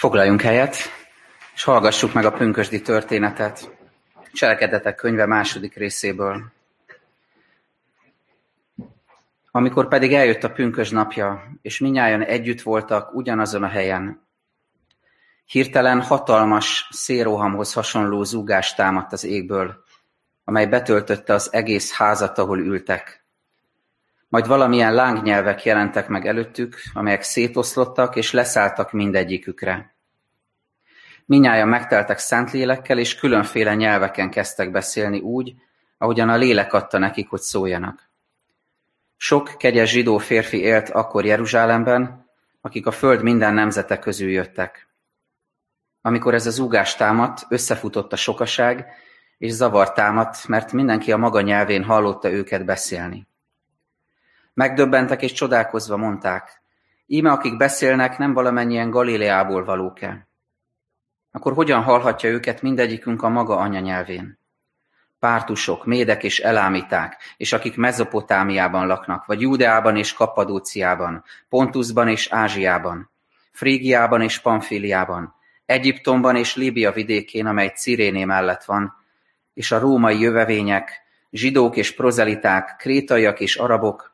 Foglaljunk helyet, és hallgassuk meg a pünkösdi történetet, Cselekedetek könyve második részéből. Amikor pedig eljött a pünkös napja, és minnyáján együtt voltak ugyanazon a helyen, hirtelen hatalmas szérohamhoz hasonló zúgás támadt az égből, amely betöltötte az egész házat, ahol ültek. Majd valamilyen lángnyelvek jelentek meg előttük, amelyek szétoszlottak és leszálltak mindegyikükre. Minnyáján megteltek szent lélekkel, és különféle nyelveken kezdtek beszélni úgy, ahogyan a lélek adta nekik, hogy szóljanak. Sok kegyes zsidó férfi élt akkor Jeruzsálemben, akik a föld minden nemzete közül jöttek. Amikor ez az zúgás támadt, összefutott a sokaság, és zavar támadt, mert mindenki a maga nyelvén hallotta őket beszélni. Megdöbbentek és csodálkozva mondták, íme akik beszélnek, nem valamennyien Galileából valók-e? Akkor hogyan hallhatja őket mindegyikünk a maga anyanyelvén? Pártusok, médek és elámiták, és akik Mezopotámiában laknak, vagy Júdeában és Kappadóciában, Pontusban és Ázsiában, Frígiában és Pamfiliában, Egyiptomban és Líbia vidékén, amely Ciréné mellett van, és a római jövevények, zsidók és prozeliták, krétaiak és arabok.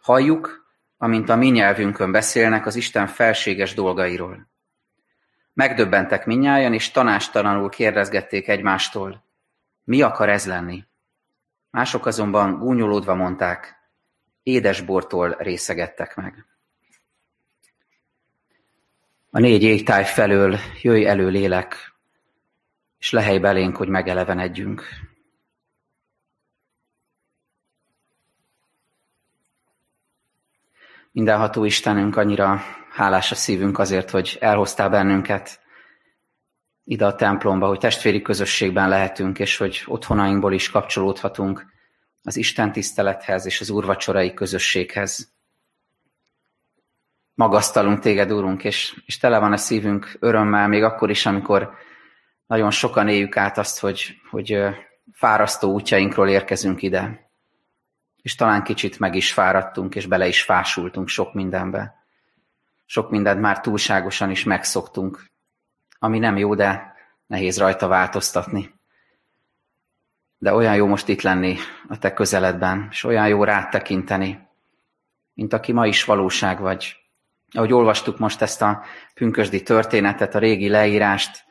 Halljuk, amint a mi nyelvünkön beszélnek az Isten felséges dolgairól. Megdöbbentek minnyájan, és tanástalanul kérdezgették egymástól, mi akar ez lenni? Mások azonban gúnyolódva mondták, édesbortól részegettek meg. A négy égtáj felől jöjj elő lélek, és lehely belénk, hogy megelevenedjünk. Mindenható Istenünk, annyira hálás a szívünk azért, hogy elhoztál bennünket ide a templomba, hogy testvéri közösségben lehetünk, és hogy otthonainkból is kapcsolódhatunk az Isten tisztelethez és az úrvacsorai közösséghez. Magasztalunk téged, Úrunk, és, és tele van a szívünk örömmel, még akkor is, amikor nagyon sokan éljük át azt, hogy, hogy fárasztó útjainkról érkezünk ide. És talán kicsit meg is fáradtunk, és bele is fásultunk sok mindenbe. Sok mindent már túlságosan is megszoktunk, ami nem jó, de nehéz rajta változtatni. De olyan jó most itt lenni a te közeledben, és olyan jó rád tekinteni, mint aki ma is valóság vagy. Ahogy olvastuk most ezt a pünkösdi történetet, a régi leírást,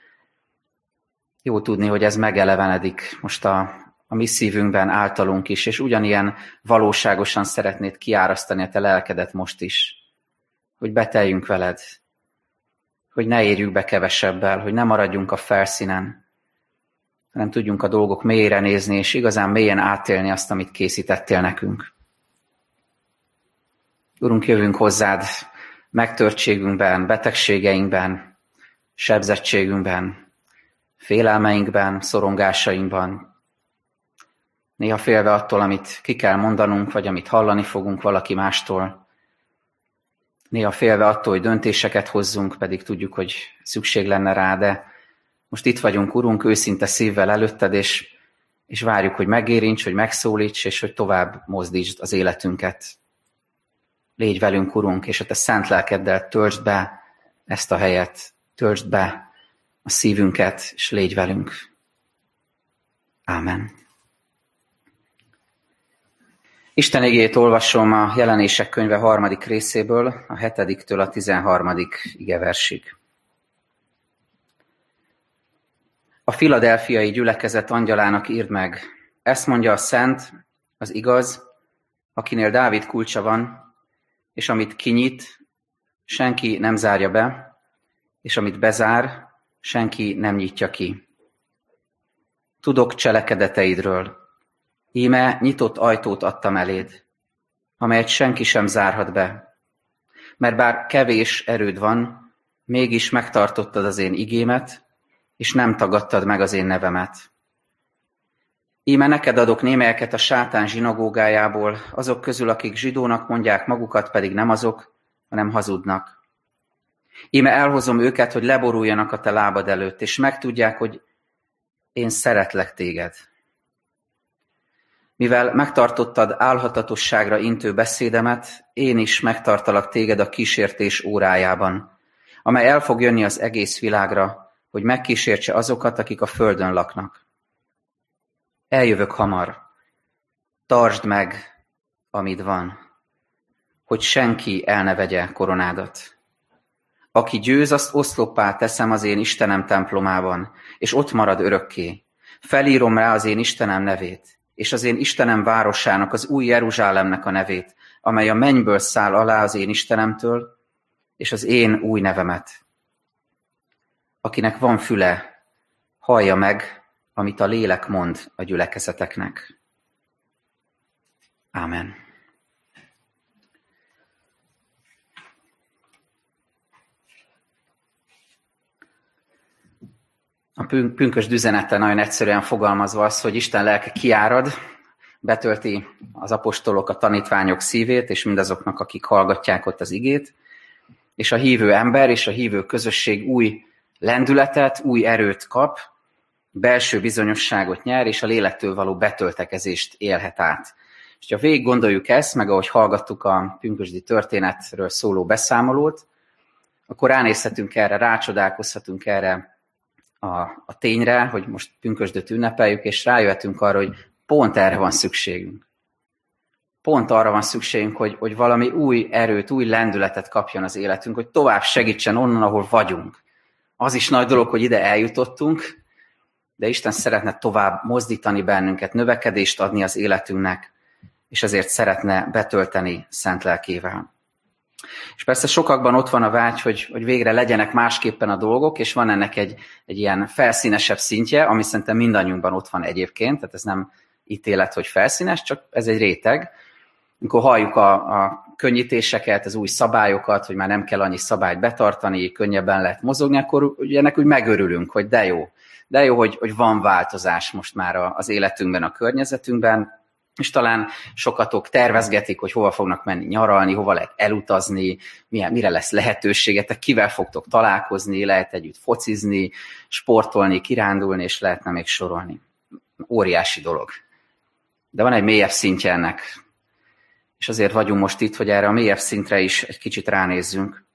jó tudni, hogy ez megelevenedik most a, a mi szívünkben általunk is, és ugyanilyen valóságosan szeretnéd kiárasztani a te lelkedet most is hogy beteljünk veled, hogy ne érjük be kevesebbel, hogy ne maradjunk a felszínen, hanem tudjunk a dolgok mélyére nézni, és igazán mélyen átélni azt, amit készítettél nekünk. Urunk, jövünk hozzád megtörtségünkben, betegségeinkben, sebzettségünkben, félelmeinkben, szorongásainkban, néha félve attól, amit ki kell mondanunk, vagy amit hallani fogunk valaki mástól, néha félve attól, hogy döntéseket hozzunk, pedig tudjuk, hogy szükség lenne rá, de most itt vagyunk, Urunk, őszinte szívvel előtted, és, és várjuk, hogy megérints, hogy megszólíts, és hogy tovább mozdítsd az életünket. Légy velünk, Urunk, és a Te szent lelkeddel töltsd be ezt a helyet, töltsd be a szívünket, és légy velünk. Ámen. Isten igét olvasom a jelenések könyve harmadik részéből, a hetediktől a tizenharmadik igeversig. A filadelfiai gyülekezet angyalának írd meg, ezt mondja a szent, az igaz, akinél Dávid kulcsa van, és amit kinyit, senki nem zárja be, és amit bezár, senki nem nyitja ki. Tudok cselekedeteidről, Íme nyitott ajtót adtam eléd, amelyet senki sem zárhat be. Mert bár kevés erőd van, mégis megtartottad az én igémet, és nem tagadtad meg az én nevemet. Íme neked adok némelyeket a sátán zsinagógájából, azok közül, akik zsidónak mondják magukat, pedig nem azok, hanem hazudnak. Íme elhozom őket, hogy leboruljanak a te lábad előtt, és megtudják, hogy én szeretlek téged. Mivel megtartottad álhatatosságra intő beszédemet, én is megtartalak téged a kísértés órájában, amely el fog jönni az egész világra, hogy megkísértse azokat, akik a földön laknak. Eljövök hamar. Tartsd meg, amit van, hogy senki el ne vegye koronádat. Aki győz, azt oszloppá teszem az én Istenem templomában, és ott marad örökké. Felírom rá az én Istenem nevét, és az én Istenem városának, az új Jeruzsálemnek a nevét, amely a mennyből száll alá az én Istenemtől, és az én új nevemet. Akinek van füle, hallja meg, amit a lélek mond a gyülekezeteknek. Ámen. A pünkös düzenete nagyon egyszerűen fogalmazva az, hogy Isten lelke kiárad, betölti az apostolok, a tanítványok szívét, és mindazoknak, akik hallgatják ott az igét, és a hívő ember és a hívő közösség új lendületet, új erőt kap, belső bizonyosságot nyer, és a lélektől való betöltekezést élhet át. És ha végig gondoljuk ezt, meg ahogy hallgattuk a pünkösdi történetről szóló beszámolót, akkor ránézhetünk erre, rácsodálkozhatunk erre a, a tényre, hogy most pünkösdöt ünnepeljük, és rájöhetünk arra, hogy pont erre van szükségünk. Pont arra van szükségünk, hogy, hogy valami új erőt, új lendületet kapjon az életünk, hogy tovább segítsen onnan, ahol vagyunk. Az is nagy dolog, hogy ide eljutottunk, de Isten szeretne tovább mozdítani bennünket, növekedést adni az életünknek, és ezért szeretne betölteni szent lelkével. És persze sokakban ott van a vágy, hogy, hogy végre legyenek másképpen a dolgok, és van ennek egy, egy ilyen felszínesebb szintje, ami szerintem mindannyiunkban ott van egyébként, tehát ez nem ítélet, hogy felszínes, csak ez egy réteg. Amikor halljuk a, a könnyítéseket, az új szabályokat, hogy már nem kell annyi szabályt betartani, könnyebben lehet mozogni, akkor ugye ennek úgy megörülünk, hogy de jó. De jó, hogy, hogy van változás most már az életünkben, a környezetünkben, és talán sokatok tervezgetik, hogy hova fognak menni nyaralni, hova lehet elutazni, mire lesz lehetőségetek, kivel fogtok találkozni, lehet együtt focizni, sportolni, kirándulni, és lehetne még sorolni. Óriási dolog. De van egy mélyebb szintje ennek. És azért vagyunk most itt, hogy erre a mélyebb szintre is egy kicsit ránézzünk.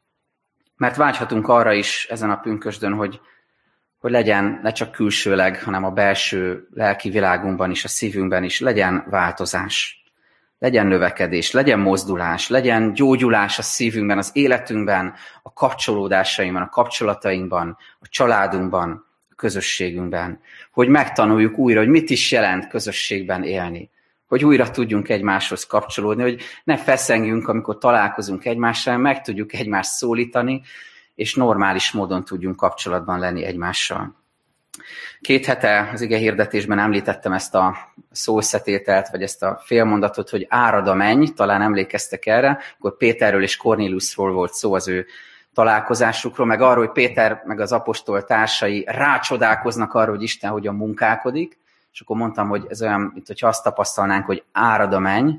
Mert vágyhatunk arra is ezen a pünkösdön, hogy hogy legyen ne csak külsőleg, hanem a belső lelki világunkban is, a szívünkben is legyen változás, legyen növekedés, legyen mozdulás, legyen gyógyulás a szívünkben, az életünkben, a kapcsolódásainkban, a kapcsolatainkban, a családunkban, a közösségünkben. Hogy megtanuljuk újra, hogy mit is jelent közösségben élni. Hogy újra tudjunk egymáshoz kapcsolódni, hogy ne feszengjünk, amikor találkozunk egymással, meg tudjuk egymást szólítani, és normális módon tudjunk kapcsolatban lenni egymással. Két hete az ige hirdetésben említettem ezt a szószetételt, vagy ezt a félmondatot, hogy árad a menny, talán emlékeztek erre, akkor Péterről és Cornélusról volt szó az ő találkozásukról, meg arról, hogy Péter meg az apostol társai rácsodálkoznak arra, hogy Isten hogyan munkálkodik, és akkor mondtam, hogy ez olyan, mint hogyha azt tapasztalnánk, hogy árad a menny,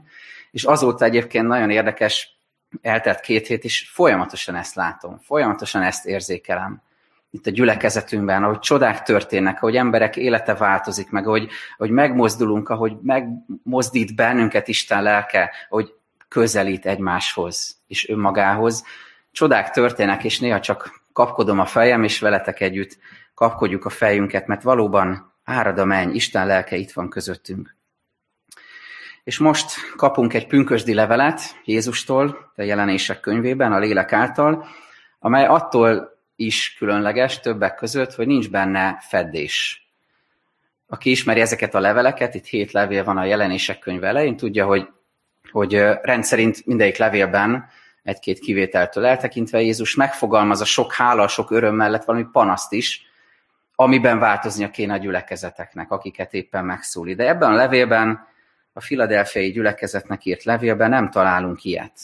és azóta egyébként nagyon érdekes, eltelt két hét, és folyamatosan ezt látom, folyamatosan ezt érzékelem. Itt a gyülekezetünkben, ahogy csodák történnek, ahogy emberek élete változik meg, ahogy, ahogy megmozdulunk, ahogy megmozdít bennünket Isten lelke, hogy közelít egymáshoz és önmagához. Csodák történnek, és néha csak kapkodom a fejem, és veletek együtt kapkodjuk a fejünket, mert valóban árad a menny, Isten lelke itt van közöttünk. És most kapunk egy pünkösdi levelet Jézustól, a jelenések könyvében, a lélek által, amely attól is különleges többek között, hogy nincs benne feddés. Aki ismeri ezeket a leveleket, itt hét levél van a jelenések könyve elején, tudja, hogy, hogy rendszerint mindegyik levélben egy-két kivételtől eltekintve Jézus megfogalmaz a sok hála, sok öröm mellett valami panaszt is, amiben változnia kéne a gyülekezeteknek, akiket éppen megszólít. De ebben a levélben a filadelfiai gyülekezetnek írt levélben nem találunk ilyet.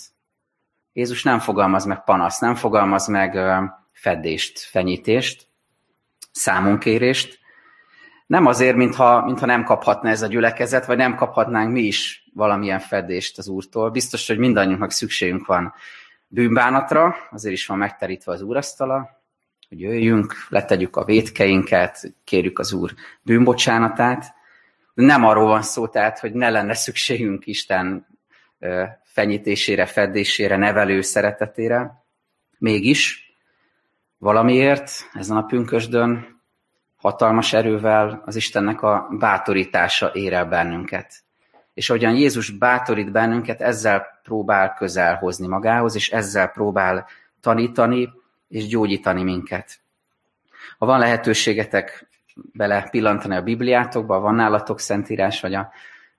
Jézus nem fogalmaz meg panaszt, nem fogalmaz meg feddést, fenyítést, számunkérést. Nem azért, mintha, mintha nem kaphatna ez a gyülekezet, vagy nem kaphatnánk mi is valamilyen feddést az Úrtól. Biztos, hogy mindannyiunknak szükségünk van bűnbánatra, azért is van megterítve az úrasztala, hogy jöjjünk, letegyük a vétkeinket, kérjük az Úr bűnbocsánatát, nem arról van szó, tehát, hogy ne lenne szükségünk Isten fenyítésére, feddésére, nevelő szeretetére. Mégis Valamiért ezen a pünkösdön hatalmas erővel az Istennek a bátorítása ér el bennünket. És ahogyan Jézus bátorít bennünket, ezzel próbál közel hozni magához, és ezzel próbál tanítani és gyógyítani minket. Ha van lehetőségetek bele pillantani a Bibliátokba, van nálatok szentírás, vagy a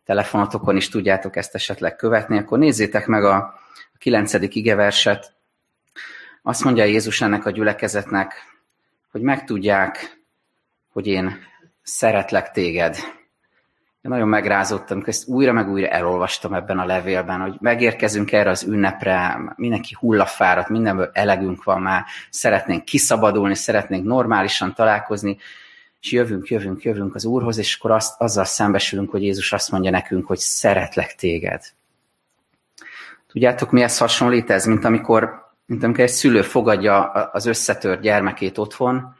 telefonotokon is tudjátok ezt esetleg követni, akkor nézzétek meg a kilencedik igeverset. Azt mondja Jézus ennek a gyülekezetnek, hogy megtudják, hogy én szeretlek téged. Én nagyon megrázottam, amikor ezt újra meg újra elolvastam ebben a levélben, hogy megérkezünk erre az ünnepre, mindenki hullafáradt, mindenből elegünk van már, szeretnénk kiszabadulni, szeretnénk normálisan találkozni, és jövünk, jövünk, jövünk az Úrhoz, és akkor azt, azzal szembesülünk, hogy Jézus azt mondja nekünk, hogy szeretlek téged. Tudjátok, mihez hasonlít ez? Mint amikor, mint amikor egy szülő fogadja az összetört gyermekét otthon,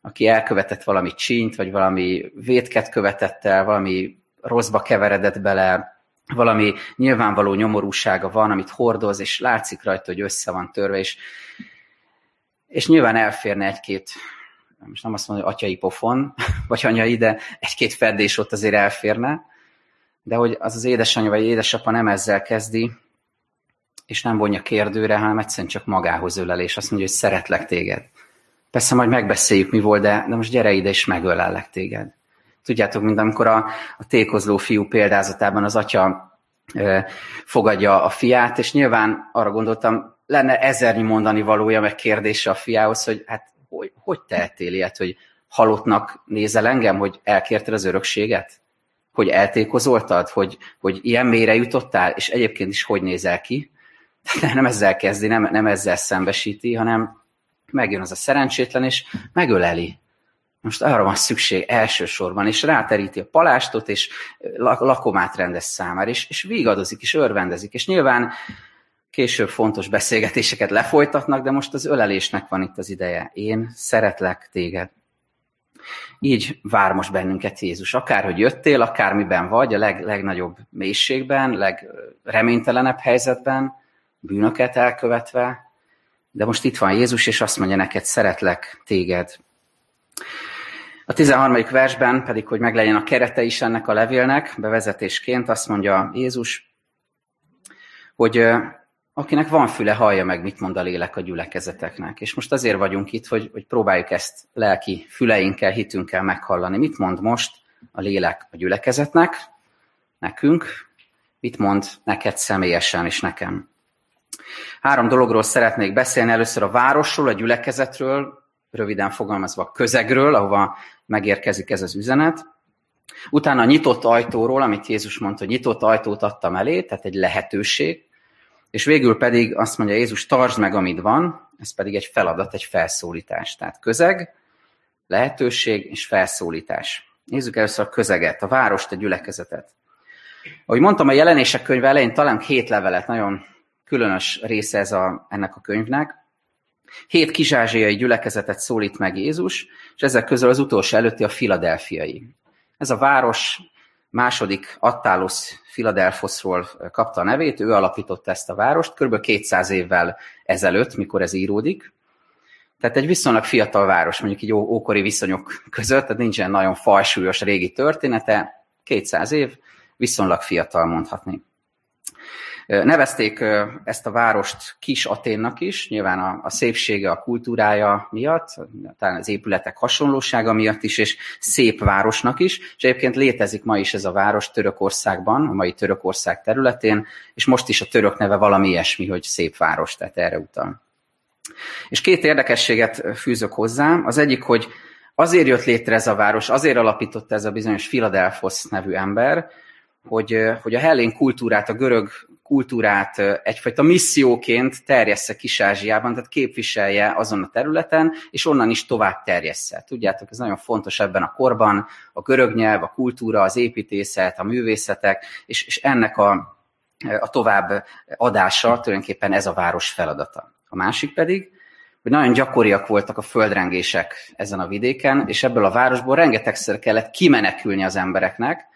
aki elkövetett valami csínt, vagy valami vétket követett el, valami rosszba keveredett bele, valami nyilvánvaló nyomorúsága van, amit hordoz, és látszik rajta, hogy össze van törve, és, és nyilván elférne egy-két, most nem azt mondom, hogy atyai pofon, vagy anyai, de egy-két fedés ott azért elférne, de hogy az az édesanyja vagy édesapa nem ezzel kezdi, és nem vonja kérdőre, hanem egyszerűen csak magához ölel, és azt mondja, hogy szeretlek téged. Persze majd megbeszéljük, mi volt, de, de most gyere ide, és megölellek téged. Tudjátok, mint amikor a, a tékozló fiú példázatában az atya e, fogadja a fiát, és nyilván arra gondoltam, lenne ezernyi mondani valója, meg kérdése a fiához, hogy hát hogy, tehetél ilyet, hogy halottnak nézel engem, hogy elkérted az örökséget? Hogy eltékozoltad? Hogy, hogy ilyen mélyre jutottál? És egyébként is hogy nézel ki? De nem ezzel kezdi, nem, nem ezzel szembesíti, hanem megjön az a szerencsétlen, és megöleli. Most arra van szükség elsősorban, és ráteríti a palástot, és lakomát rendez számára, és, és vigadozik, és örvendezik, és nyilván később fontos beszélgetéseket lefolytatnak, de most az ölelésnek van itt az ideje. Én szeretlek téged. Így vár most bennünket Jézus. Akárhogy jöttél, akármiben vagy, a leg, legnagyobb mélységben, legreménytelenebb helyzetben, bűnöket elkövetve, de most itt van Jézus, és azt mondja neked, szeretlek téged. A 13. versben pedig, hogy meglegyen a kerete is ennek a levélnek, bevezetésként azt mondja Jézus, hogy akinek van füle, hallja meg, mit mond a lélek a gyülekezeteknek. És most azért vagyunk itt, hogy, hogy próbáljuk ezt lelki füleinkkel, hitünkkel meghallani. Mit mond most a lélek a gyülekezetnek, nekünk, mit mond neked személyesen és nekem. Három dologról szeretnék beszélni. Először a városról, a gyülekezetről, röviden fogalmazva a közegről, ahova megérkezik ez az üzenet. Utána a nyitott ajtóról, amit Jézus mondta, hogy nyitott ajtót adtam elé, tehát egy lehetőség. És végül pedig azt mondja Jézus, tartsd meg, amit van, ez pedig egy feladat, egy felszólítás. Tehát közeg, lehetőség és felszólítás. Nézzük először a közeget, a várost, a gyülekezetet. Ahogy mondtam, a jelenések könyv elején talán két levelet nagyon különös része ez a, ennek a könyvnek. Hét kizsázsiai gyülekezetet szólít meg Jézus, és ezek közül az utolsó előtti a filadelfiai. Ez a város második Attálos Filadelfoszról kapta a nevét, ő alapította ezt a várost, kb. 200 évvel ezelőtt, mikor ez íródik. Tehát egy viszonylag fiatal város, mondjuk így ókori viszonyok között, tehát nincsen nagyon fajsúlyos régi története, 200 év, viszonylag fiatal mondhatni. Nevezték ezt a várost Kis Aténnak is, nyilván a, a szépsége, a kultúrája miatt, talán az épületek hasonlósága miatt is, és szép városnak is, és egyébként létezik ma is ez a város Törökországban, a mai Törökország területén, és most is a török neve valami ilyesmi, hogy szép város, tehát erre utal. És két érdekességet fűzök hozzá. Az egyik, hogy azért jött létre ez a város, azért alapította ez a bizonyos Philadelphos nevű ember, hogy, hogy a hellén kultúrát, a görög kultúrát egyfajta misszióként terjessze Kis-Ázsiában, tehát képviselje azon a területen, és onnan is tovább terjessze. Tudjátok, ez nagyon fontos ebben a korban, a görög nyelv, a kultúra, az építészet, a művészetek, és, és ennek a, a tovább adása tulajdonképpen ez a város feladata. A másik pedig, hogy nagyon gyakoriak voltak a földrengések ezen a vidéken, és ebből a városból rengetegszer kellett kimenekülni az embereknek,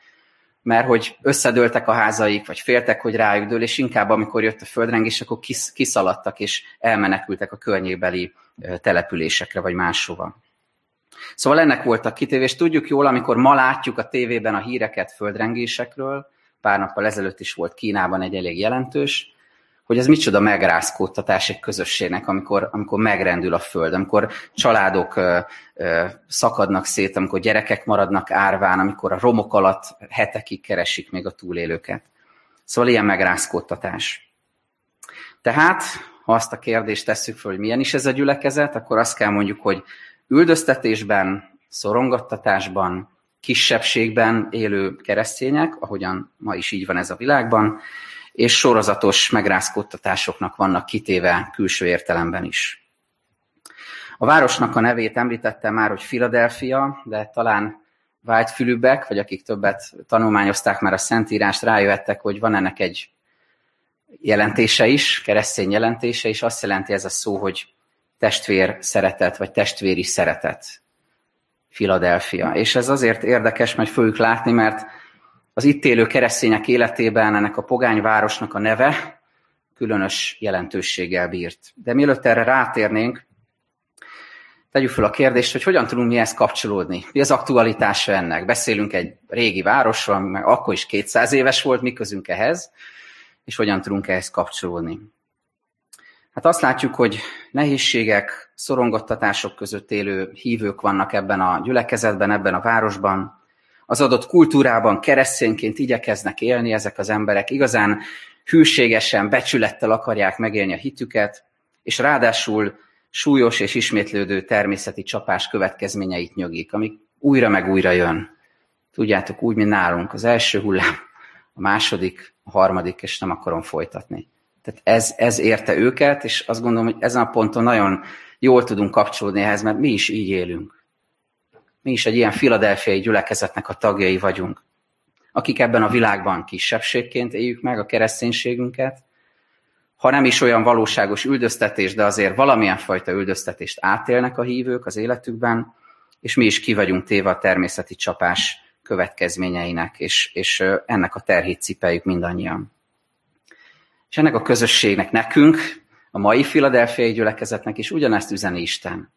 mert hogy összedőltek a házaik, vagy féltek, hogy rájuk dől, és inkább amikor jött a földrengés, akkor kis, kiszaladtak, és elmenekültek a környékbeli településekre, vagy máshova. Szóval ennek voltak kitéve, és tudjuk jól, amikor ma látjuk a tévében a híreket földrengésekről, pár nappal ezelőtt is volt Kínában egy elég jelentős, hogy ez micsoda megrázkódtatás egy közösségnek, amikor, amikor megrendül a föld, amikor családok ö, ö, szakadnak szét, amikor gyerekek maradnak árván, amikor a romok alatt hetekig keresik még a túlélőket. Szóval ilyen megrázkódtatás. Tehát, ha azt a kérdést tesszük fel, hogy milyen is ez a gyülekezet, akkor azt kell mondjuk, hogy üldöztetésben, szorongattatásban, kisebbségben élő keresztények, ahogyan ma is így van ez a világban, és sorozatos megrázkódtatásoknak vannak kitéve külső értelemben is. A városnak a nevét említettem már, hogy Philadelphia, de talán vágyfülűbbek, vagy akik többet tanulmányozták már a Szentírást, rájöhettek, hogy van ennek egy jelentése is, keresztény jelentése, és azt jelenti ez a szó, hogy testvér szeretet, vagy testvéri szeretet. Philadelphia. És ez azért érdekes, mert fogjuk látni, mert az itt élő keresztények életében ennek a pogányvárosnak a neve különös jelentőséggel bírt. De mielőtt erre rátérnénk, tegyük fel a kérdést, hogy hogyan tudunk mi ezt kapcsolódni. Mi az aktualitása ennek? Beszélünk egy régi városról, ami meg akkor is 200 éves volt, mi közünk ehhez, és hogyan tudunk ehhez kapcsolódni. Hát azt látjuk, hogy nehézségek, szorongattatások között élő hívők vannak ebben a gyülekezetben, ebben a városban, az adott kultúrában keresztényként igyekeznek élni ezek az emberek, igazán hűségesen, becsülettel akarják megélni a hitüket, és ráadásul súlyos és ismétlődő természeti csapás következményeit nyögik, amik újra meg újra jön. Tudjátok, úgy, mint nálunk, az első hullám, a második, a harmadik, és nem akarom folytatni. Tehát ez, ez érte őket, és azt gondolom, hogy ezen a ponton nagyon jól tudunk kapcsolódni ehhez, mert mi is így élünk. Mi is egy ilyen filadelfiai gyülekezetnek a tagjai vagyunk, akik ebben a világban kisebbségként éljük meg a kereszténységünket, ha nem is olyan valóságos üldöztetés, de azért valamilyen fajta üldöztetést átélnek a hívők az életükben, és mi is ki vagyunk téve a természeti csapás következményeinek, és, és ennek a terhét cipeljük mindannyian. És ennek a közösségnek, nekünk, a mai filadelfiai gyülekezetnek is ugyanezt üzeni Isten.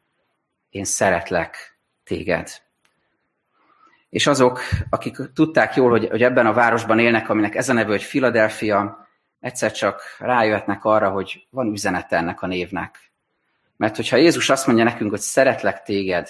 Én szeretlek, téged. És azok, akik tudták jól, hogy, hogy ebben a városban élnek, aminek ez a neve, hogy Philadelphia, egyszer csak rájöhetnek arra, hogy van üzenete ennek a névnek. Mert hogyha Jézus azt mondja nekünk, hogy szeretlek téged,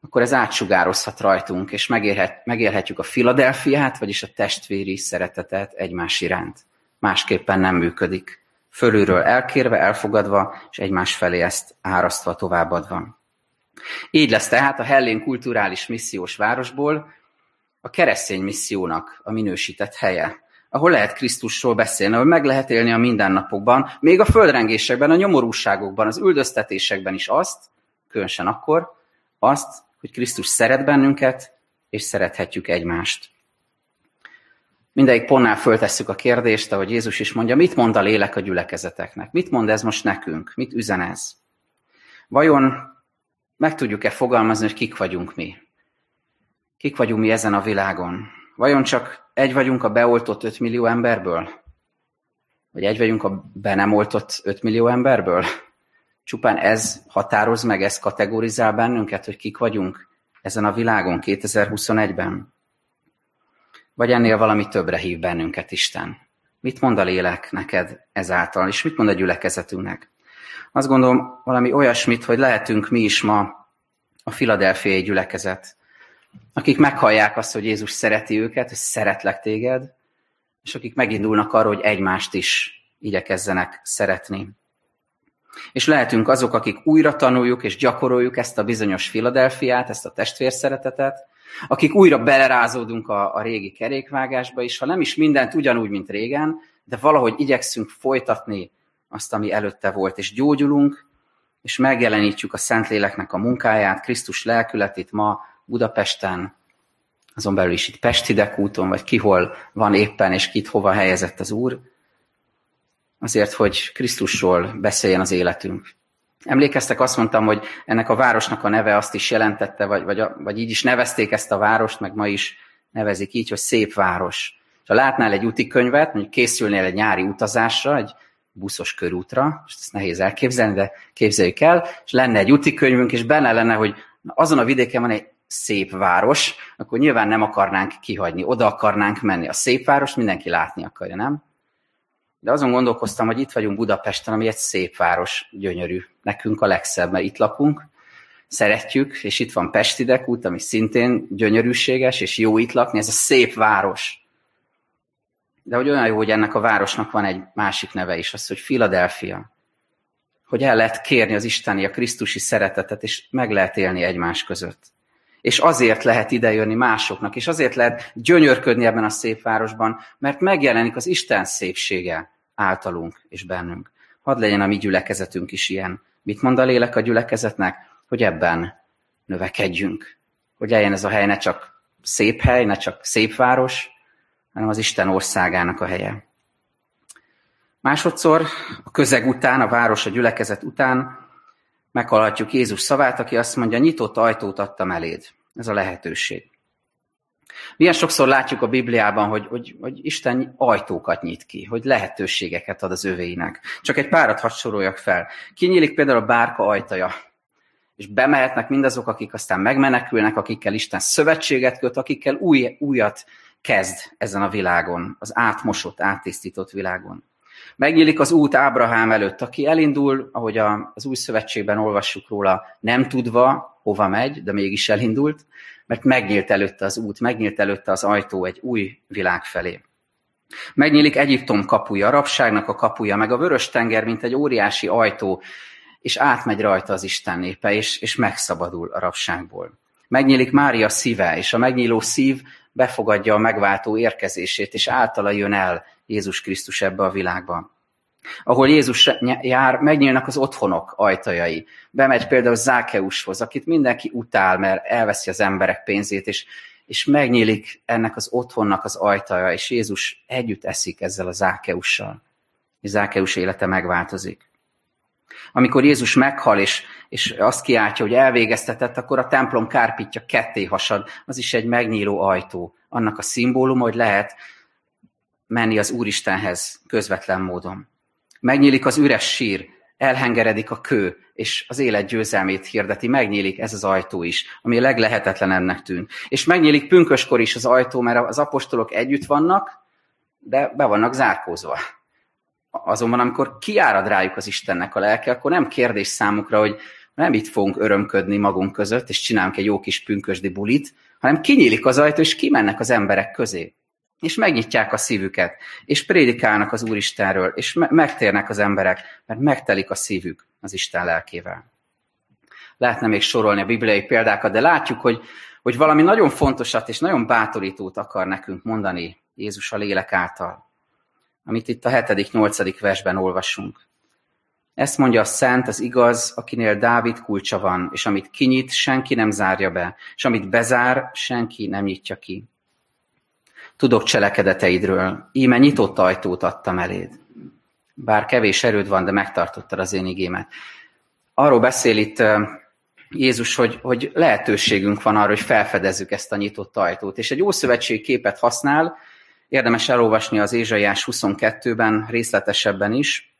akkor ez átsugározhat rajtunk, és megélhet, megélhetjük a Filadelfiát, vagyis a testvéri szeretetet egymás iránt. Másképpen nem működik. Fölülről elkérve, elfogadva, és egymás felé ezt árasztva, továbbadva. Így lesz tehát a Hellén kulturális missziós városból a keresztény missziónak a minősített helye, ahol lehet Krisztusról beszélni, ahol meg lehet élni a mindennapokban, még a földrengésekben, a nyomorúságokban, az üldöztetésekben is azt, különösen akkor, azt, hogy Krisztus szeret bennünket, és szerethetjük egymást. Mindegyik pontnál föltesszük a kérdést, ahogy Jézus is mondja, mit mond a lélek a gyülekezeteknek? Mit mond ez most nekünk? Mit üzen ez? Vajon meg tudjuk-e fogalmazni, hogy kik vagyunk mi? Kik vagyunk mi ezen a világon? Vajon csak egy vagyunk a beoltott 5 millió emberből? Vagy egy vagyunk a be nem oltott 5 millió emberből? Csupán ez határoz meg, ez kategorizál bennünket, hogy kik vagyunk ezen a világon 2021-ben? Vagy ennél valami többre hív bennünket Isten? Mit mond a lélek neked ezáltal, és mit mond a gyülekezetünknek? Azt gondolom valami olyasmit, hogy lehetünk mi is ma a filadelfiai gyülekezet, akik meghallják azt, hogy Jézus szereti őket, hogy szeretlek téged, és akik megindulnak arra, hogy egymást is igyekezzenek szeretni. És lehetünk azok, akik újra tanuljuk és gyakoroljuk ezt a bizonyos Filadelfiát, ezt a testvérszeretetet, akik újra belerázódunk a, a régi kerékvágásba, és ha nem is mindent ugyanúgy, mint régen, de valahogy igyekszünk folytatni azt, ami előtte volt, és gyógyulunk, és megjelenítjük a Szentléleknek a munkáját, Krisztus lelkületét ma Budapesten, azon belül is itt Pestidek úton, vagy kihol van éppen, és kit hova helyezett az Úr, azért, hogy Krisztusról beszéljen az életünk. Emlékeztek, azt mondtam, hogy ennek a városnak a neve azt is jelentette, vagy, vagy, vagy így is nevezték ezt a várost, meg ma is nevezik így, hogy szép város. Ha látnál egy úti könyvet, mondjuk készülnél egy nyári utazásra, egy buszos körútra, és ezt nehéz elképzelni, de képzeljük el, és lenne egy úti könyvünk, és benne lenne, hogy azon a vidéken van egy szép város, akkor nyilván nem akarnánk kihagyni, oda akarnánk menni. A szép város mindenki látni akarja, nem? De azon gondolkoztam, hogy itt vagyunk Budapesten, ami egy szép város, gyönyörű. Nekünk a legszebb, mert itt lakunk, szeretjük, és itt van Pestidek út, ami szintén gyönyörűséges, és jó itt lakni, ez a szép város. De hogy olyan jó, hogy ennek a városnak van egy másik neve is, az, hogy Philadelphia. Hogy el lehet kérni az isteni, a krisztusi szeretetet, és meg lehet élni egymás között. És azért lehet idejönni másoknak, és azért lehet gyönyörködni ebben a szép városban, mert megjelenik az Isten szépsége általunk és bennünk. Hadd legyen a mi gyülekezetünk is ilyen. Mit mond a lélek a gyülekezetnek? Hogy ebben növekedjünk. Hogy eljön ez a hely ne csak szép hely, ne csak szép város, hanem az Isten országának a helye. Másodszor a közeg után, a város, a gyülekezet után meghallhatjuk Jézus szavát, aki azt mondja, nyitott ajtót adtam eléd. Ez a lehetőség. Milyen sokszor látjuk a Bibliában, hogy, hogy, hogy Isten ajtókat nyit ki, hogy lehetőségeket ad az övéinek. Csak egy párat hadd soroljak fel. Kinyílik például a bárka ajtaja, és bemehetnek mindazok, akik aztán megmenekülnek, akikkel Isten szövetséget köt, akikkel új, újat kezd ezen a világon, az átmosott, áttisztított világon. Megnyílik az út Ábrahám előtt, aki elindul, ahogy az új szövetségben olvassuk róla, nem tudva, hova megy, de mégis elindult, mert megnyílt előtte az út, megnyílt előtte az ajtó egy új világ felé. Megnyílik Egyiptom kapuja, a rabságnak a kapuja, meg a vörös tenger, mint egy óriási ajtó, és átmegy rajta az Isten népe, és, és megszabadul a rabságból. Megnyílik Mária szíve, és a megnyíló szív befogadja a megváltó érkezését, és általa jön el Jézus Krisztus ebbe a világba. Ahol Jézus jár, megnyílnak az otthonok ajtajai. Bemegy például Zákeushoz, akit mindenki utál, mert elveszi az emberek pénzét, és, és megnyílik ennek az otthonnak az ajtaja, és Jézus együtt eszik ezzel a Zákeussal. És Zákeus élete megváltozik. Amikor Jézus meghal, és, és azt kiáltja, hogy elvégeztetett, akkor a templom kárpítja ketté hasad. Az is egy megnyíló ajtó. Annak a szimbóluma, hogy lehet menni az Úristenhez közvetlen módon. Megnyílik az üres sír, elhengeredik a kő, és az élet győzelmét hirdeti, megnyílik ez az ajtó is, ami leglehetetlenennek tűnt. És megnyílik pünköskor is az ajtó, mert az apostolok együtt vannak, de be vannak zárkózva. Azonban, amikor kiárad rájuk az Istennek a lelke, akkor nem kérdés számukra, hogy nem itt fogunk örömködni magunk között, és csinálunk egy jó kis pünkösdi bulit, hanem kinyílik az ajtó, és kimennek az emberek közé és megnyitják a szívüket, és prédikálnak az Úristenről, és me- megtérnek az emberek, mert megtelik a szívük az Isten lelkével. Lehetne még sorolni a bibliai példákat, de látjuk, hogy, hogy valami nagyon fontosat és nagyon bátorítót akar nekünk mondani Jézus a lélek által, amit itt a 7.-8. versben olvasunk. Ezt mondja a szent, az igaz, akinél Dávid kulcsa van, és amit kinyit, senki nem zárja be, és amit bezár, senki nem nyitja ki. Tudok cselekedeteidről, íme nyitott ajtót adtam eléd. Bár kevés erőd van, de megtartottad az én igémet. Arról beszél itt Jézus, hogy, hogy lehetőségünk van arra, hogy felfedezzük ezt a nyitott ajtót. És egy ószövetség képet használ, érdemes elolvasni az Ézsaiás 22-ben részletesebben is.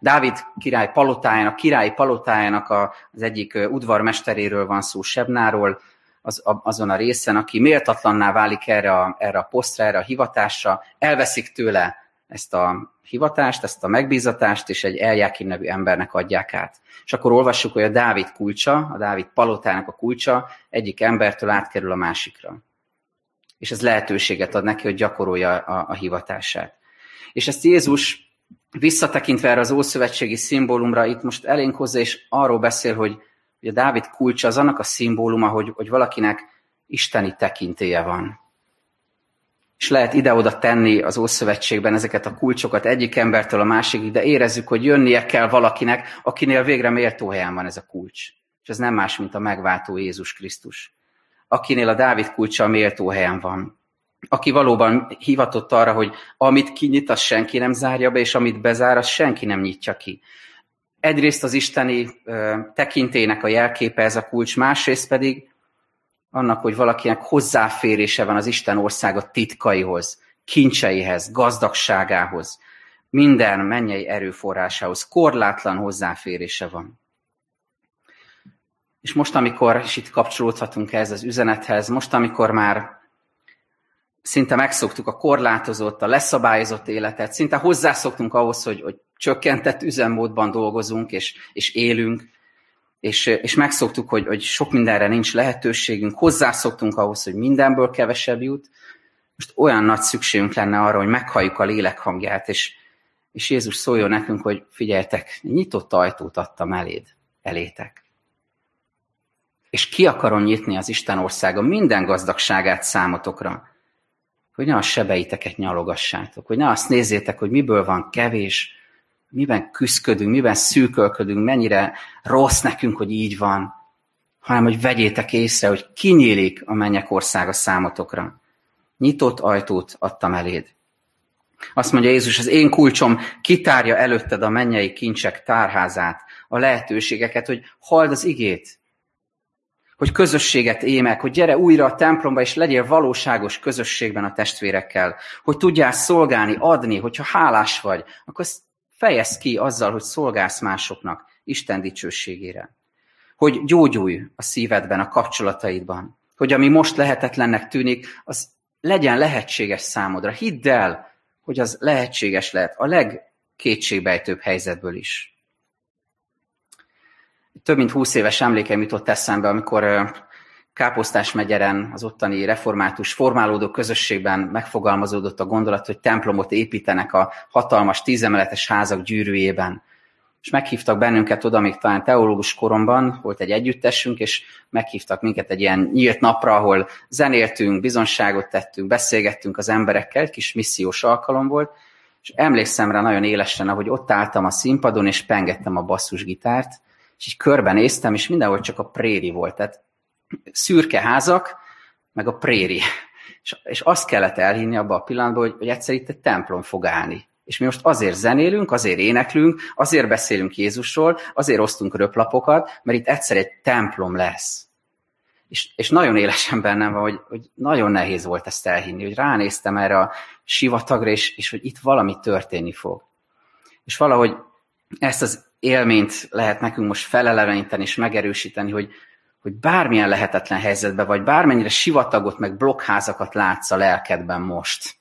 Dávid király palotájának, királyi palotájának az egyik udvarmesteréről van szó, Sebnáról, az, azon a részen, aki méltatlanná válik erre a, erre a posztra, erre a hivatásra, elveszik tőle ezt a hivatást, ezt a megbízatást, és egy Eljákin nevű embernek adják át. És akkor olvassuk, hogy a Dávid kulcsa, a Dávid palotának a kulcsa egyik embertől átkerül a másikra. És ez lehetőséget ad neki, hogy gyakorolja a, a hivatását. És ezt Jézus visszatekintve erre az ószövetségi szimbólumra itt most elénk hozzá, és arról beszél, hogy Ugye Dávid kulcsa az annak a szimbóluma, hogy, hogy valakinek isteni tekintélye van. És lehet ide-oda tenni az Ószövetségben ezeket a kulcsokat egyik embertől a másikig, de érezzük, hogy jönnie kell valakinek, akinél végre méltó helyen van ez a kulcs. És ez nem más, mint a megváltó Jézus Krisztus. Akinél a Dávid kulcsa a méltó helyen van. Aki valóban hivatott arra, hogy amit kinyit, az senki nem zárja be, és amit bezár, az senki nem nyitja ki egyrészt az isteni tekintének a jelképe ez a kulcs, másrészt pedig annak, hogy valakinek hozzáférése van az Isten országa titkaihoz, kincseihez, gazdagságához, minden mennyei erőforrásához, korlátlan hozzáférése van. És most, amikor, és itt kapcsolódhatunk ez az üzenethez, most, amikor már szinte megszoktuk a korlátozott, a leszabályozott életet, szinte hozzászoktunk ahhoz, hogy, hogy csökkentett üzemmódban dolgozunk és, és élünk, és, és megszoktuk, hogy, hogy sok mindenre nincs lehetőségünk, hozzászoktunk ahhoz, hogy mindenből kevesebb jut, most olyan nagy szükségünk lenne arra, hogy meghalljuk a lélek hangját, és, és Jézus szóljon nekünk, hogy figyeljetek, nyitott ajtót adtam eléd, elétek. És ki akarom nyitni az Isten országa minden gazdagságát számotokra, hogy ne a sebeiteket nyalogassátok, hogy ne azt nézzétek, hogy miből van kevés, miben küzdködünk, miben szűkölködünk, mennyire rossz nekünk, hogy így van, hanem hogy vegyétek észre, hogy kinyílik a mennyek országa számotokra. Nyitott ajtót adtam eléd. Azt mondja Jézus, az én kulcsom kitárja előtted a mennyei kincsek tárházát, a lehetőségeket, hogy halld az igét, hogy közösséget émek, hogy gyere újra a templomba, és legyél valóságos közösségben a testvérekkel, hogy tudjál szolgálni, adni, hogyha hálás vagy, akkor ezt fejezd ki azzal, hogy szolgálsz másoknak Isten dicsőségére. Hogy gyógyulj a szívedben, a kapcsolataidban. Hogy ami most lehetetlennek tűnik, az legyen lehetséges számodra. Hidd el, hogy az lehetséges lehet a legkétségbejtőbb helyzetből is több mint húsz éves emlékeim jutott eszembe, amikor Káposztás megyeren, az ottani református formálódó közösségben megfogalmazódott a gondolat, hogy templomot építenek a hatalmas tízemeletes házak gyűrűjében. És meghívtak bennünket oda, még talán teológus koromban, volt egy együttesünk, és meghívtak minket egy ilyen nyílt napra, ahol zenéltünk, bizonságot tettünk, beszélgettünk az emberekkel, kis missziós alkalom volt, és emlékszem rá nagyon élesen, ahogy ott álltam a színpadon, és pengettem a basszusgitárt, és így körbenéztem, és mindenhol csak a préri volt. Tehát szürke házak, meg a préri. És, és azt kellett elhinni abba a pillanatban, hogy, hogy egyszer itt egy templom fog állni. És mi most azért zenélünk, azért éneklünk, azért beszélünk Jézusról, azért osztunk röplapokat, mert itt egyszer egy templom lesz. És, és nagyon élesen bennem van, hogy, hogy nagyon nehéz volt ezt elhinni, hogy ránéztem erre a sivatagra, és, és hogy itt valami történni fog. És valahogy ezt az élményt lehet nekünk most feleleveníteni és megerősíteni, hogy, hogy bármilyen lehetetlen helyzetben vagy, bármennyire sivatagot meg blokkházakat látsz a lelkedben most,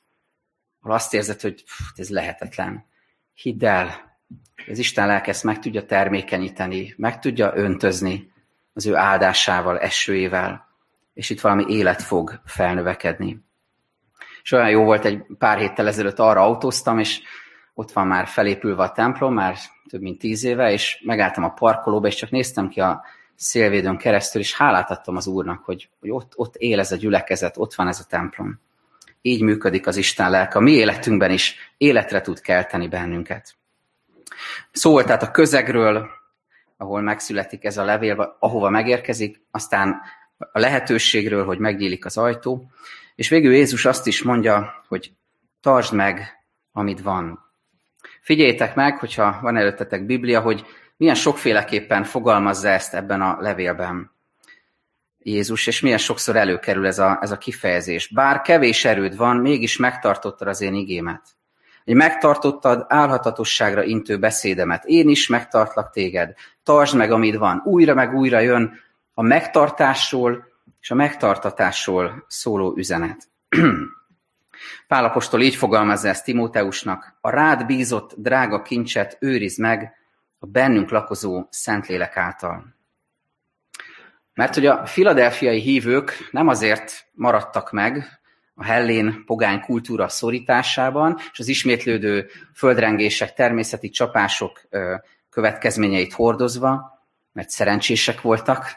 ahol azt érzed, hogy ez lehetetlen. Hidd el, az Isten lelke ezt meg tudja termékenyíteni, meg tudja öntözni az ő áldásával, esőjével, és itt valami élet fog felnövekedni. És olyan jó volt, egy pár héttel ezelőtt arra autóztam, és ott van már felépülve a templom, már több mint tíz éve, és megálltam a parkolóba, és csak néztem ki a szélvédőn keresztül, és hálát adtam az Úrnak, hogy, hogy ott, ott él ez a gyülekezet, ott van ez a templom. Így működik az Isten lelke. A mi életünkben is életre tud kelteni bennünket. Szó volt tehát a közegről, ahol megszületik ez a levél, ahova megérkezik, aztán a lehetőségről, hogy megnyílik az ajtó, és végül Jézus azt is mondja, hogy tartsd meg, amit van. Figyeljétek meg, hogyha van előttetek Biblia, hogy milyen sokféleképpen fogalmazza ezt ebben a levélben Jézus, és milyen sokszor előkerül ez a, ez a kifejezés. Bár kevés erőd van, mégis megtartottad az én igémet. Hogy megtartottad álhatatosságra intő beszédemet. Én is megtartlak téged. Tartsd meg, amit van. Újra meg újra jön a megtartásról és a megtartatásról szóló üzenet. Pálapostól így fogalmazza ezt Timóteusnak, a rád bízott drága kincset őriz meg a bennünk lakozó Szentlélek által. Mert hogy a filadelfiai hívők nem azért maradtak meg a hellén pogány kultúra szorításában, és az ismétlődő földrengések, természeti csapások következményeit hordozva, mert szerencsések voltak,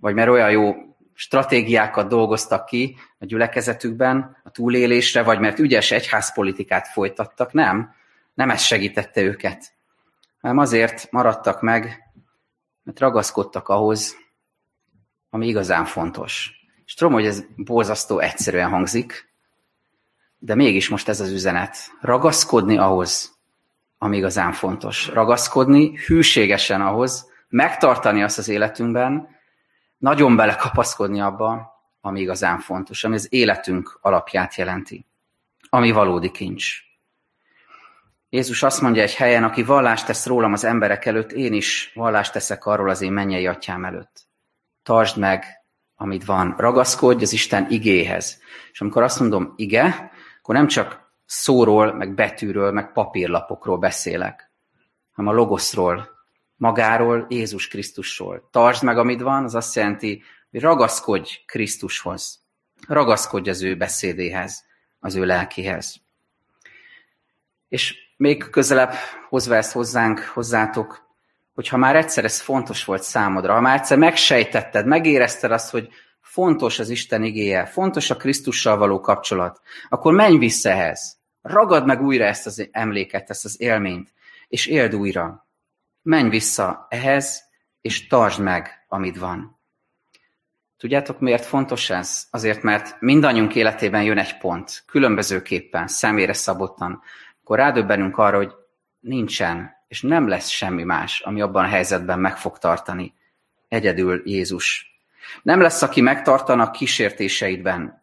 vagy mert olyan jó stratégiákat dolgoztak ki a gyülekezetükben a túlélésre, vagy mert ügyes egyházpolitikát folytattak, nem. Nem ez segítette őket, hanem azért maradtak meg, mert ragaszkodtak ahhoz, ami igazán fontos. És tudom, hogy ez borzasztó egyszerűen hangzik, de mégis most ez az üzenet. Ragaszkodni ahhoz, ami igazán fontos. Ragaszkodni hűségesen ahhoz, megtartani azt az életünkben, nagyon belekapaszkodni abba, ami igazán fontos, ami az életünk alapját jelenti, ami valódi kincs. Jézus azt mondja egy helyen, aki vallást tesz rólam az emberek előtt, én is vallást teszek arról az én mennyei atyám előtt. Tartsd meg, amit van. Ragaszkodj az Isten igéhez. És amikor azt mondom ige, akkor nem csak szóról, meg betűről, meg papírlapokról beszélek, hanem a logoszról, magáról, Jézus Krisztusról. Tartsd meg, amit van, az azt jelenti, hogy ragaszkodj Krisztushoz. Ragaszkodj az ő beszédéhez, az ő lelkihez. És még közelebb hozva ezt hozzánk, hozzátok, hogyha már egyszer ez fontos volt számodra, ha már egyszer megsejtetted, megérezted azt, hogy fontos az Isten igéje, fontos a Krisztussal való kapcsolat, akkor menj vissza ehhez. Ragad meg újra ezt az emléket, ezt az élményt, és éld újra. Menj vissza ehhez, és tartsd meg, amit van. Tudjátok, miért fontos ez? Azért, mert mindannyiunk életében jön egy pont, különbözőképpen, személyre szabottan, akkor rádöbbenünk arra, hogy nincsen, és nem lesz semmi más, ami abban a helyzetben meg fog tartani. Egyedül Jézus. Nem lesz, aki megtartana a kísértéseidben,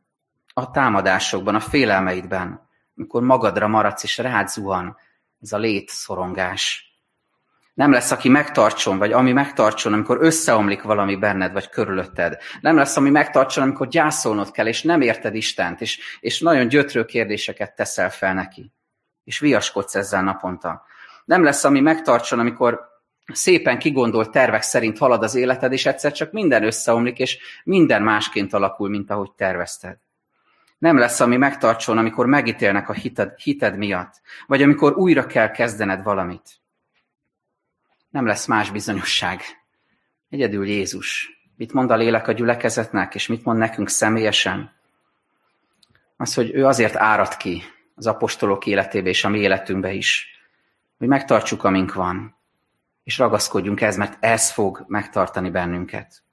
a támadásokban, a félelmeidben, amikor magadra maradsz és rád zuhan ez a létszorongás. Nem lesz, aki megtartson, vagy ami megtartson, amikor összeomlik valami benned, vagy körülötted. Nem lesz, ami megtartson, amikor gyászolnod kell, és nem érted Istent, és, és nagyon gyötrő kérdéseket teszel fel neki. És viaskodsz ezzel naponta. Nem lesz, ami megtartson, amikor szépen kigondolt tervek szerint halad az életed, és egyszer csak minden összeomlik, és minden másként alakul, mint ahogy tervezted. Nem lesz, ami megtartson, amikor megítélnek a hited, hited miatt, vagy amikor újra kell kezdened valamit. Nem lesz más bizonyosság. Egyedül Jézus. Mit mond a lélek a gyülekezetnek, és mit mond nekünk személyesen? Az, hogy ő azért árad ki az apostolok életébe és a mi életünkbe is, hogy megtartsuk, amink van, és ragaszkodjunk ez, mert ez fog megtartani bennünket.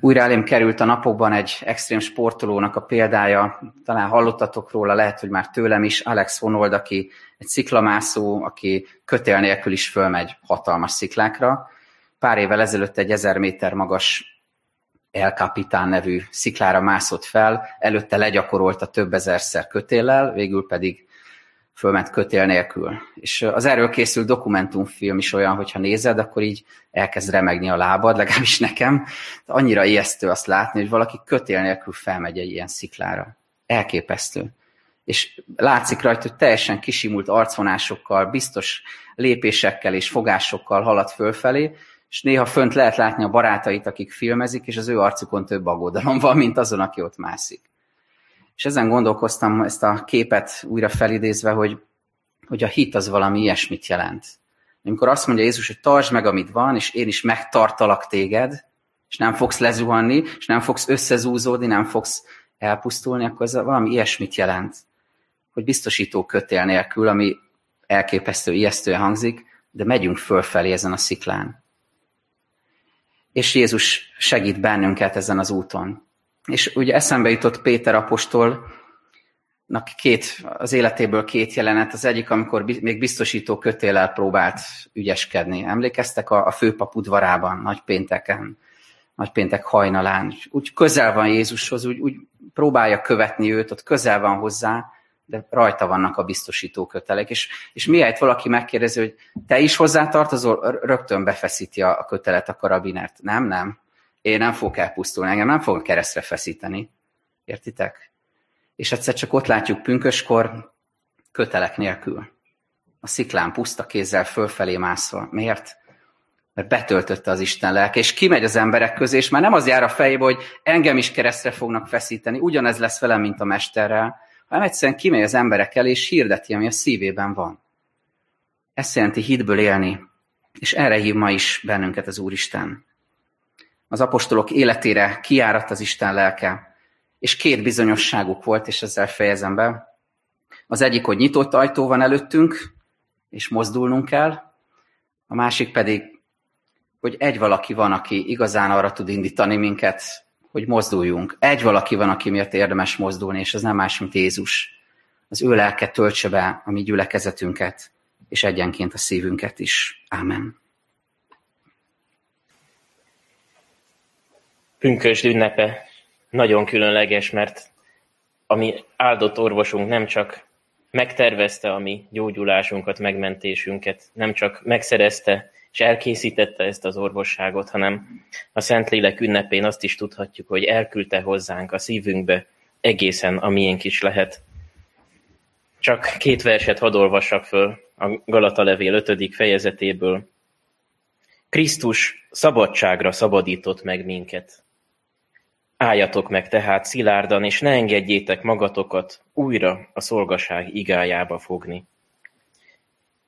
Újra elém került a napokban egy extrém sportolónak a példája, talán hallottatok róla, lehet, hogy már tőlem is, Alex Honold, aki egy sziklamászó, aki kötél nélkül is fölmegy hatalmas sziklákra. Pár évvel ezelőtt egy ezer méter magas El Capitan nevű sziklára mászott fel, előtte legyakorolta több ezerszer kötéllel, végül pedig fölment kötél nélkül. És az erről készült dokumentumfilm is olyan, hogyha nézed, akkor így elkezd remegni a lábad, legalábbis nekem. De annyira ijesztő azt látni, hogy valaki kötél nélkül felmegy egy ilyen sziklára. Elképesztő. És látszik rajta, hogy teljesen kisimult arcvonásokkal, biztos lépésekkel és fogásokkal halad fölfelé, és néha fönt lehet látni a barátait, akik filmezik, és az ő arcukon több aggodalom van, mint azon, aki ott mászik. És ezen gondolkoztam ezt a képet újra felidézve, hogy, hogy a hit az valami ilyesmit jelent. Amikor azt mondja Jézus, hogy tartsd meg, amit van, és én is megtartalak téged, és nem fogsz lezuhanni, és nem fogsz összezúzódni, nem fogsz elpusztulni, akkor ez valami ilyesmit jelent. Hogy biztosító kötél nélkül, ami elképesztő, ijesztően hangzik, de megyünk fölfelé ezen a sziklán. És Jézus segít bennünket ezen az úton. És ugye eszembe jutott Péter apostolnak két, az életéből két jelenet. Az egyik, amikor még biztosító kötélel próbált ügyeskedni. Emlékeztek a, a főpap udvarában, nagypénteken, nagypéntek hajnalán. Úgy közel van Jézushoz, úgy, úgy próbálja követni őt, ott közel van hozzá, de rajta vannak a biztosító kötelek. És, és miért valaki megkérdezi, hogy te is hozzá tartozol, rögtön befeszíti a, a kötelet a karabinert. Nem, nem én nem fogok elpusztulni, engem nem fog keresztre feszíteni. Értitek? És egyszer csak ott látjuk pünköskor kötelek nélkül. A sziklán puszta kézzel fölfelé mászva. Miért? Mert betöltötte az Isten lelke, és kimegy az emberek közé, és már nem az jár a fejébe, hogy engem is keresztre fognak feszíteni, ugyanez lesz velem, mint a mesterrel, hanem egyszerűen kimegy az emberek elé, és hirdeti, ami a szívében van. Ezt jelenti hitből élni, és erre hív ma is bennünket az Úristen az apostolok életére kiáradt az Isten lelke, és két bizonyosságuk volt, és ezzel fejezem be. Az egyik, hogy nyitott ajtó van előttünk, és mozdulnunk kell, a másik pedig, hogy egy valaki van, aki igazán arra tud indítani minket, hogy mozduljunk. Egy valaki van, aki miatt érdemes mozdulni, és ez nem más, mint Jézus. Az ő lelke töltse be a mi gyülekezetünket, és egyenként a szívünket is. Ámen. Pünkösd ünnepe. nagyon különleges, mert ami áldott orvosunk nem csak megtervezte a mi gyógyulásunkat, megmentésünket, nem csak megszerezte és elkészítette ezt az orvosságot, hanem a Szentlélek ünnepén azt is tudhatjuk, hogy elküldte hozzánk a szívünkbe egészen a miénk is lehet. Csak két verset hadd olvassak föl a Galata levél 5. fejezetéből. Krisztus szabadságra szabadított meg minket. Álljatok meg tehát szilárdan, és ne engedjétek magatokat újra a szolgaság igájába fogni.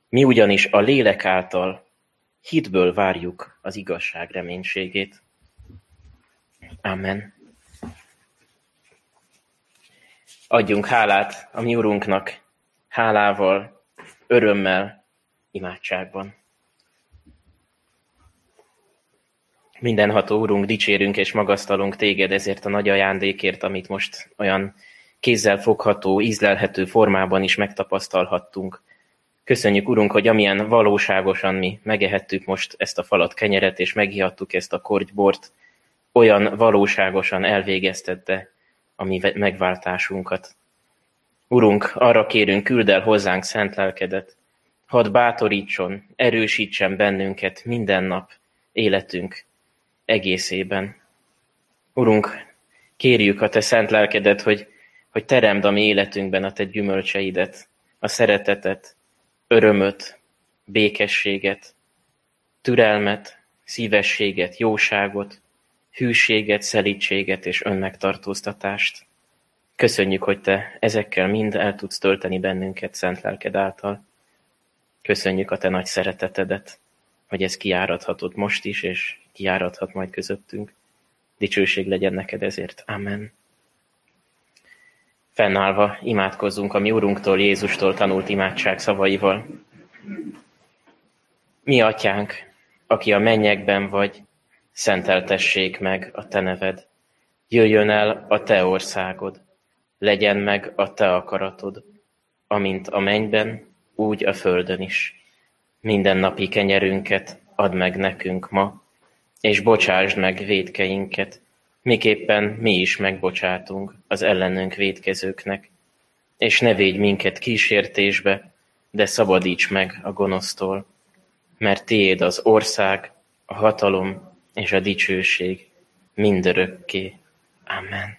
Mi ugyanis a lélek által hitből várjuk az igazság reménységét. Amen. Adjunk hálát a mi Urunknak, hálával, örömmel, imádságban. Mindenható Úrunk, dicsérünk és magasztalunk Téged ezért a nagy ajándékért, amit most olyan kézzel fogható, ízlelhető formában is megtapasztalhattunk. Köszönjük, Urunk, hogy amilyen valóságosan mi megehettük most ezt a falat kenyeret, és megihattuk ezt a korgybort, olyan valóságosan elvégeztette a mi megváltásunkat. Urunk, arra kérünk, küld el hozzánk szent lelkedet, hadd bátorítson, erősítsen bennünket minden nap életünk egészében. Urunk, kérjük a Te szent lelkedet, hogy, hogy teremd a mi életünkben a Te gyümölcseidet, a szeretetet, örömöt, békességet, türelmet, szívességet, jóságot, hűséget, szelítséget és önmegtartóztatást. Köszönjük, hogy Te ezekkel mind el tudsz tölteni bennünket szent lelked által. Köszönjük a Te nagy szeretetedet, hogy ez kiáradhatott most is, és kiáradhat majd közöttünk. Dicsőség legyen neked ezért. Amen. Fennállva imádkozzunk a mi Urunktól, Jézustól tanult imádság szavaival. Mi atyánk, aki a mennyekben vagy, szenteltessék meg a te neved. Jöjjön el a te országod, legyen meg a te akaratod, amint a mennyben, úgy a földön is. Minden napi kenyerünket add meg nekünk ma, és bocsásd meg vétkeinket, miképpen mi is megbocsátunk az ellenünk védkezőknek, és ne védj minket kísértésbe, de szabadíts meg a gonosztól, mert tiéd az ország, a hatalom és a dicsőség mindörökké. Amen.